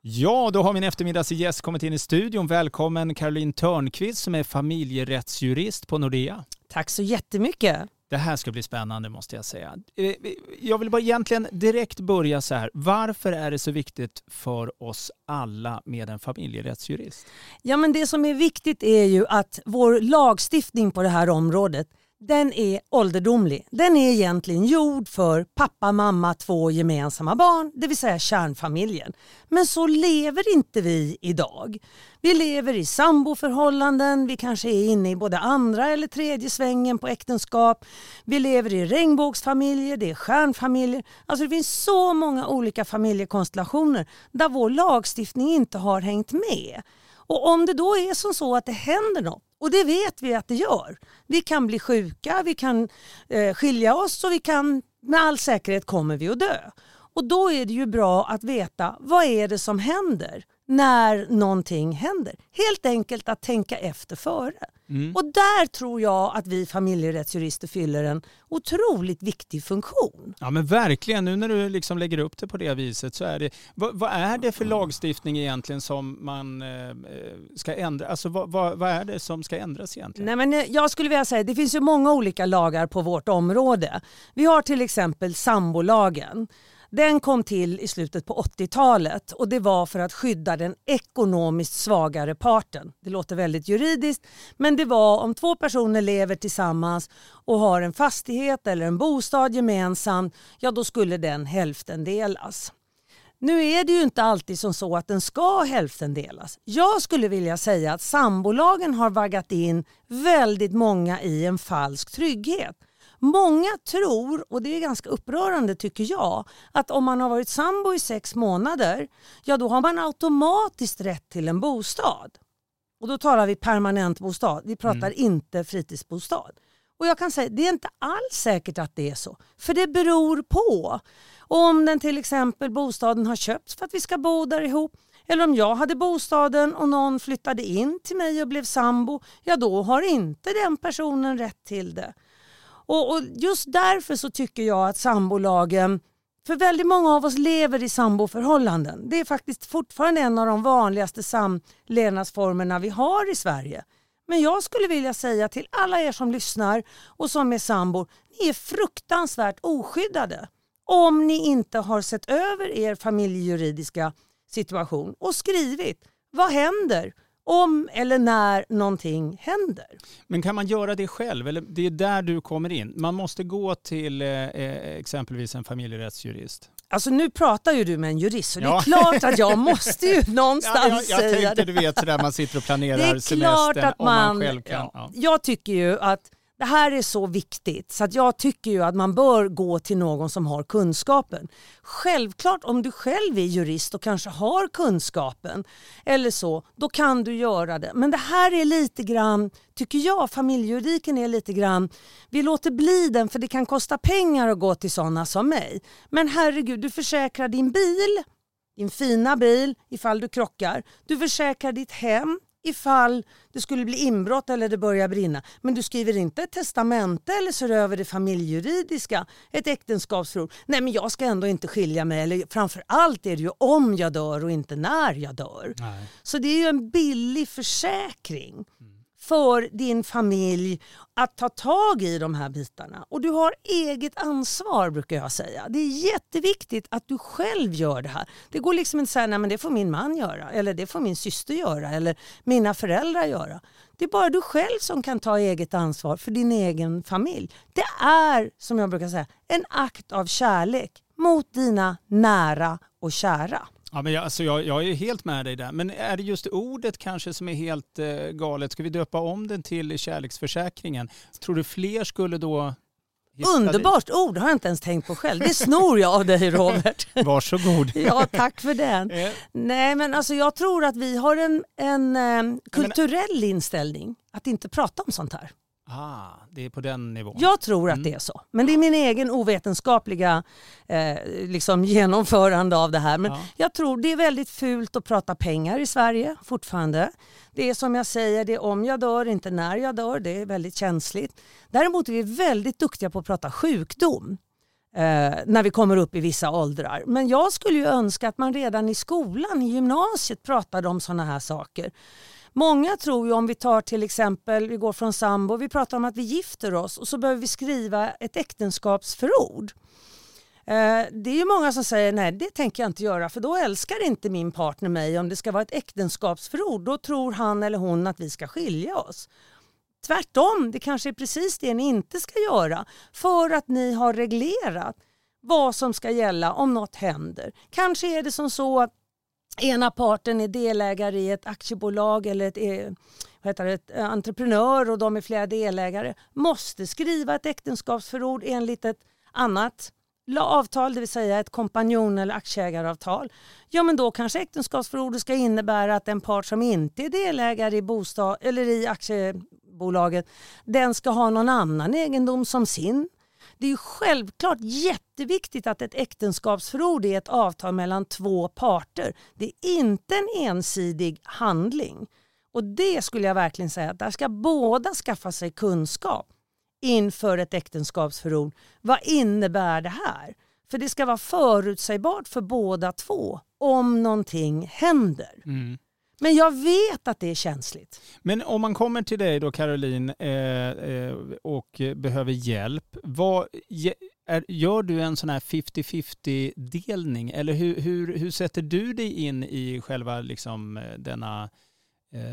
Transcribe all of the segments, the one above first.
Ja, då har min eftermiddagsgäst kommit in i studion. Välkommen Caroline Törnqvist som är familjerättsjurist på Nordea. Tack så jättemycket. Det här ska bli spännande måste jag säga. Eh, jag vill bara egentligen direkt börja så här. Varför är det så viktigt för oss alla med en familjerättsjurist? Ja, men det som är viktigt är ju att vår lagstiftning på det här området den är ålderdomlig. Den är egentligen gjord för pappa, mamma, två gemensamma barn, det vill säga kärnfamiljen. Men så lever inte vi idag. Vi lever i samboförhållanden, vi kanske är inne i både andra eller tredje svängen på äktenskap. Vi lever i regnbågsfamiljer, det är stjärnfamiljer. Alltså det finns så många olika familjekonstellationer där vår lagstiftning inte har hängt med. Och om det då är som så att det händer något och det vet vi att det gör. Vi kan bli sjuka, vi kan eh, skilja oss och vi kan med all säkerhet kommer vi att dö. Och då är det ju bra att veta vad är det som händer när någonting händer. Helt enkelt att tänka efter före. Mm. Och där tror jag att vi familjerättsjurister fyller en otroligt viktig funktion. Ja men verkligen, nu när du liksom lägger upp det på det viset så är det, vad, vad är det för lagstiftning egentligen som man eh, ska ändra, alltså vad, vad, vad, är det som ska ändras egentligen? Nej, men eh, jag skulle vilja säga det finns ju många olika lagar på vårt område. Vi har till exempel sambolagen den kom till i slutet på 80-talet och det var för att skydda den ekonomiskt svagare parten. Det låter väldigt juridiskt men det var om två personer lever tillsammans och har en fastighet eller en bostad gemensamt, ja då skulle den hälften delas. Nu är det ju inte alltid som så att den ska hälften delas. Jag skulle vilja säga att sambolagen har vaggat in väldigt många i en falsk trygghet. Många tror, och det är ganska upprörande tycker jag, att om man har varit sambo i sex månader, ja då har man automatiskt rätt till en bostad. Och då talar vi permanent bostad, vi pratar mm. inte fritidsbostad. Och jag kan säga, det är inte alls säkert att det är så. För det beror på. Om den till exempel bostaden har köpts för att vi ska bo där ihop, eller om jag hade bostaden och någon flyttade in till mig och blev sambo, ja då har inte den personen rätt till det. Och, och just därför så tycker jag att sambolagen för väldigt många av oss lever i samboförhållanden. Det är faktiskt fortfarande en av de vanligaste samlevnadsformerna vi har i Sverige. Men jag skulle vilja säga till alla er som lyssnar och som är sambor, ni är fruktansvärt oskyddade om ni inte har sett över er familjejuridiska situation och skrivit vad händer om eller när någonting händer. Men kan man göra det själv? Eller det är där du kommer in. Man måste gå till eh, eh exempelvis en familjerättsjurist. Alltså nu pratar ju du med en jurist så ja. det är klart att jag måste ju någonstans ja, jag, jag tänkte. Du vet sådär man sitter och planerar semestern om man själv kan. Ja. Jag tycker ju att det här är så viktigt så att jag tycker ju att man bör gå till någon som har kunskapen. Självklart om du själv är jurist och kanske har kunskapen eller så, då kan du göra det. Men det här är lite grann, tycker jag, familjejuridiken är lite grann, vi låter bli den för det kan kosta pengar att gå till sådana som mig. Men herregud, du försäkrar din bil, din fina bil ifall du krockar. Du försäkrar ditt hem, ifall det skulle bli inbrott eller det börjar brinna. Men du skriver inte ett testamente eller ser över det familjejuridiska, ett äktenskapsförord. Nej men jag ska ändå inte skilja mig eller framför allt är det ju om jag dör och inte när jag dör. Nej. Så det är ju en billig försäkring. Mm för din familj att ta tag i de här bitarna. Och du har eget ansvar brukar jag säga. Det är jätteviktigt att du själv gör det här. Det går liksom inte att säga nej men det får min man göra eller det får min syster göra eller mina föräldrar göra. Det är bara du själv som kan ta eget ansvar för din egen familj. Det är, som jag brukar säga, en akt av kärlek mot dina nära och kära. Ja, men jag, alltså jag, jag är helt med dig där. Men är det just ordet kanske som är helt eh, galet? Ska vi döpa om den till kärleksförsäkringen? Tror du fler skulle då Underbart dit? ord har jag inte ens tänkt på själv. Det snor jag av dig Robert. Varsågod. ja, tack för den. Eh. Nej, men alltså jag tror att vi har en, en eh, kulturell inställning att inte prata om sånt här. Ah, det är på den nivån. Jag tror att mm. det är så. Men det är min egen ovetenskapliga eh, liksom genomförande av det här. Men ja. jag tror det är väldigt fult att prata pengar i Sverige fortfarande. Det är som jag säger, det är om jag dör, inte när jag dör. Det är väldigt känsligt. Däremot är vi väldigt duktiga på att prata sjukdom. eh, när vi kommer upp i vissa åldrar. Men jag skulle ju önska att man redan i skolan, i gymnasiet, pratade om sådana här saker. Många tror ju om vi tar till exempel, vi går från sambo, vi pratar om att vi gifter oss och så behöver vi skriva ett äktenskapsförord. Eh, det är ju många som säger nej det tänker jag inte göra för då älskar inte min partner mig om det ska vara ett äktenskapsförord. Då tror han eller hon att vi ska skilja oss. Tvärtom, det kanske är precis det ni inte ska göra för att ni har reglerat vad som ska gälla om något händer. Kanske är det som så att ena parten är delägare i ett aktiebolag eller ett, eh, vad heter det, ett eh, entreprenör och de är flera delägare. Måste skriva ett äktenskapsförord enligt ett annat avtal, det vill säga ett kompanjon eller aktieägaravtal, ja men då kanske äktenskapsförordet ska innebära att den part som inte är delägare i, bostad, eller i aktiebolaget, den ska ha någon annan egendom som sin. Det är ju självklart jätteviktigt att ett äktenskapsförord är ett avtal mellan två parter. Det är inte en ensidig handling. Och det skulle jag verkligen säga att där ska båda skaffa sig kunskap inför ett äktenskapsförord. Vad innebär det här? För det ska vara förutsägbart för båda två om någonting händer. Mm. Men jag vet att det är känsligt. Men om man kommer till dig då Caroline eh, eh, och behöver hjälp, vad, är, gör du en sån här 50-50 delning eller hur, hur, hur sätter du dig in i själva liksom, eh, denna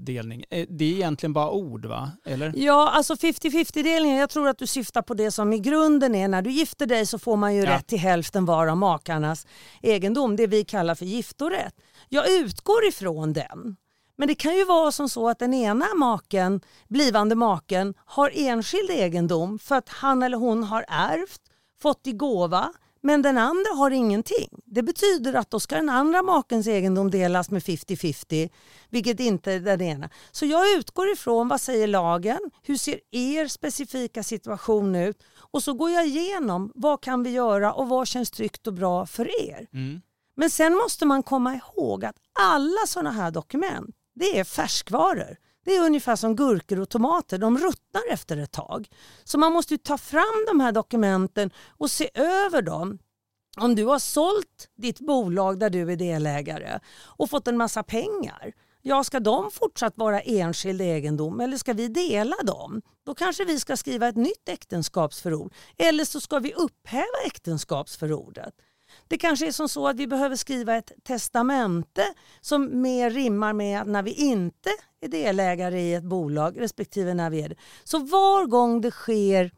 delning. Eh, det är egentligen bara ord va? Eller? Ja, alltså 50-50 delningen, jag tror att du syftar på det som i grunden är när du gifter dig så får man ju ja. rätt till hälften var av makarnas egendom, det vi kallar för giftorätt. Jag utgår ifrån den. Men det kan ju vara som så att den ena maken, blivande maken, har enskild egendom för att han eller hon har ärvt, fått i gåva men den andra har ingenting. Det betyder att då ska den andra makens egendom delas med 50-50, vilket inte är den ena. Så jag utgår ifrån vad säger lagen, hur ser er specifika situation ut och så går jag igenom vad kan vi göra och vad känns tryggt och bra för er. Mm. Men sen måste man komma ihåg att alla sådana här dokument, det är färskvaror. Det är ungefär som gurkor och tomater, de ruttnar efter ett tag. Så man måste ta fram de här dokumenten och se över dem. Om du har sålt ditt bolag där du är delägare och fått en massa pengar, ja ska de fortsatt vara enskild egendom eller ska vi dela dem? Då kanske vi ska skriva ett nytt äktenskapsförord eller så ska vi upphäva äktenskapsförordet. Det kanske är som så att vi behöver skriva ett testamente som mer rimmar med att när vi inte är delägare i ett bolag respektive när vi är det. Så var gång det sker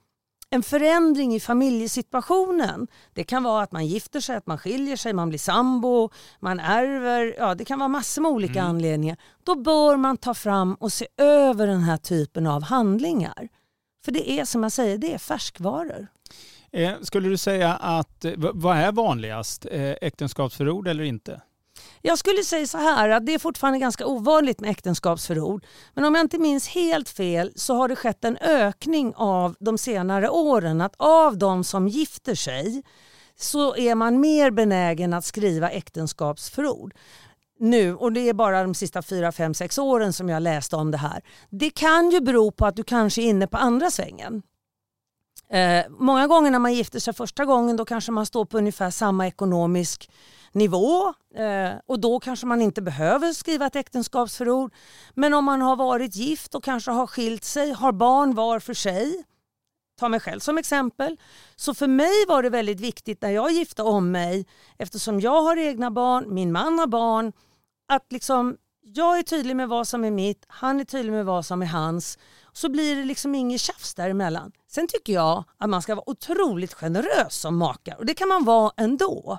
en förändring i familjesituationen. Det kan vara att man gifter sig, att man skiljer sig, man blir sambo, man ärver. Ja, det kan vara massor med olika mm. anledningar. Då bör man ta fram och se över den här typen av handlingar. För det är som jag säger, det är färskvaror. Eh, skulle du säga att, eh, vad är vanligast, eh, äktenskapsförord eller inte? Jag skulle säga så här att det är fortfarande ganska ovanligt med äktenskapsförord. Men om jag inte minns helt fel så har det skett en ökning av de senare åren. Att av de som gifter sig så är man mer benägen att skriva äktenskapsförord nu och det är bara de sista fyra, fem, sex åren som jag läste om det här. Det kan ju bero på att du kanske är inne på andra svängen. Eh, många gånger när man gifter sig första gången då kanske man står på ungefär samma ekonomisk nivå eh, och då kanske man inte behöver skriva ett äktenskapsförord. Men om man har varit gift och kanske har skilt sig, har barn var för sig, ta mig själv som exempel. Så för mig var det väldigt viktigt när jag gifte om mig, eftersom jag har egna barn, min man har barn, att liksom jag är tydlig med vad som är mitt, han är tydlig med vad som är hans. Så blir det liksom inget tjafs däremellan. Sen tycker jag att man ska vara otroligt generös som makar och det kan man vara ändå.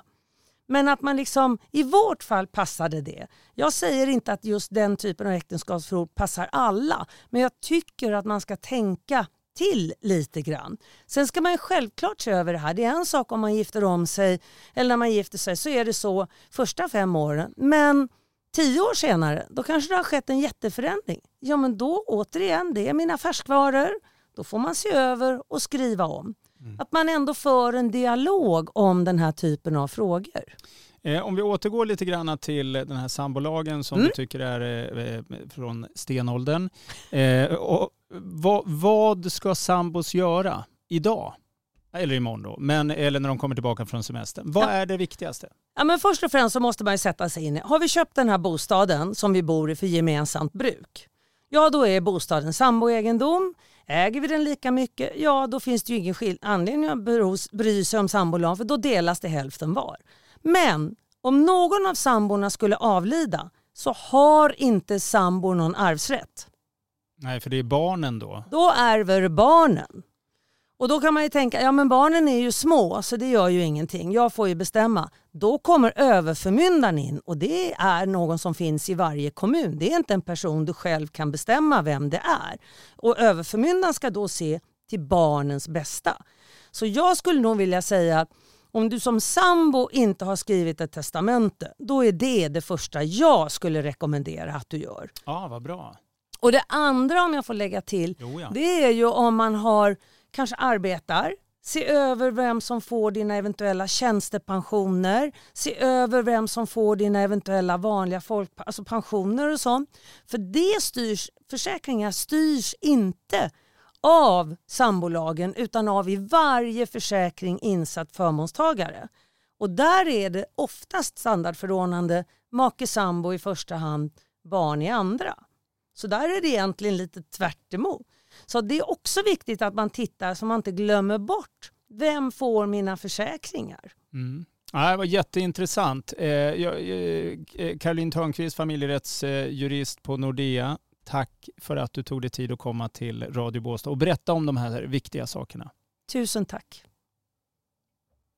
Men att man liksom, i vårt fall passade det. Jag säger inte att just den typen av äktenskapsförord passar alla, men jag tycker att man ska tänka till lite grann. Sen ska man självklart se över det här. Det är en sak om man gifter om sig eller när man gifter sig så är det så första fem åren. Men tio år senare då kanske det har skett en jätteförändring. Ja men då återigen, det är mina färskvaror. Då får man se över och skriva om. Mm. Att man ändå för en dialog om den här typen av frågor. Eh, om vi återgår lite grann till den här sambolagen som mm. du tycker är eh, från stenåldern. Eh, och vad, vad ska sambos göra idag? eller imorgon då, men, eller när de kommer tillbaka från semestern. Vad Ja. är det viktigaste? Ja, men först och främst så måste man sätta sig in i, har vi köpt den här bostaden som vi bor i för gemensamt bruk? Ja, då är bostaden samboegendom. Äger vi den lika mycket, ja då finns det ju ingen anledning att bry sig om sambolag för då delas det hälften var. Men om någon av samborna skulle avlida så har inte sambor någon arvsrätt. Nej, för det är barnen då. Då ärver barnen. Och då kan man ju tänka, ja men barnen är ju små så det gör ju ingenting, jag får ju bestämma. Då kommer överförmyndaren in och det är någon som finns i varje kommun. Det är inte en person du själv kan bestämma vem det är. Och överförmyndaren ska då se till barnens bästa. Så jag skulle nog vilja säga att om du som sambo inte har skrivit ett testamente, då är det det första jag skulle rekommendera att du gör. Ja, vad bra. Och det andra om jag får lägga till, Jo, ja. det är ju om man har kanske arbetar, se över vem som får dina eventuella tjänstepensioner, se över vem som får dina eventuella vanliga folk, alltså pensioner och sånt. För det styrs, försäkringar styrs inte av sambolagen utan av i varje försäkring insatt förmånstagare. Och där är det oftast standardförordnande make sambo i första hand, barn i andra. Så där är det egentligen lite tvärt emot. Så det är också viktigt att man tittar så man inte glömmer bort vem får mina försäkringar. Mm. Ja, det var jätteintressant. Eh, jag, eh, Caroline Törnqvist, familjerättsjurist på Nordea. Tack för att du tog dig tid att komma till Radio Båstad och berätta om de här viktiga sakerna. Tusen tack.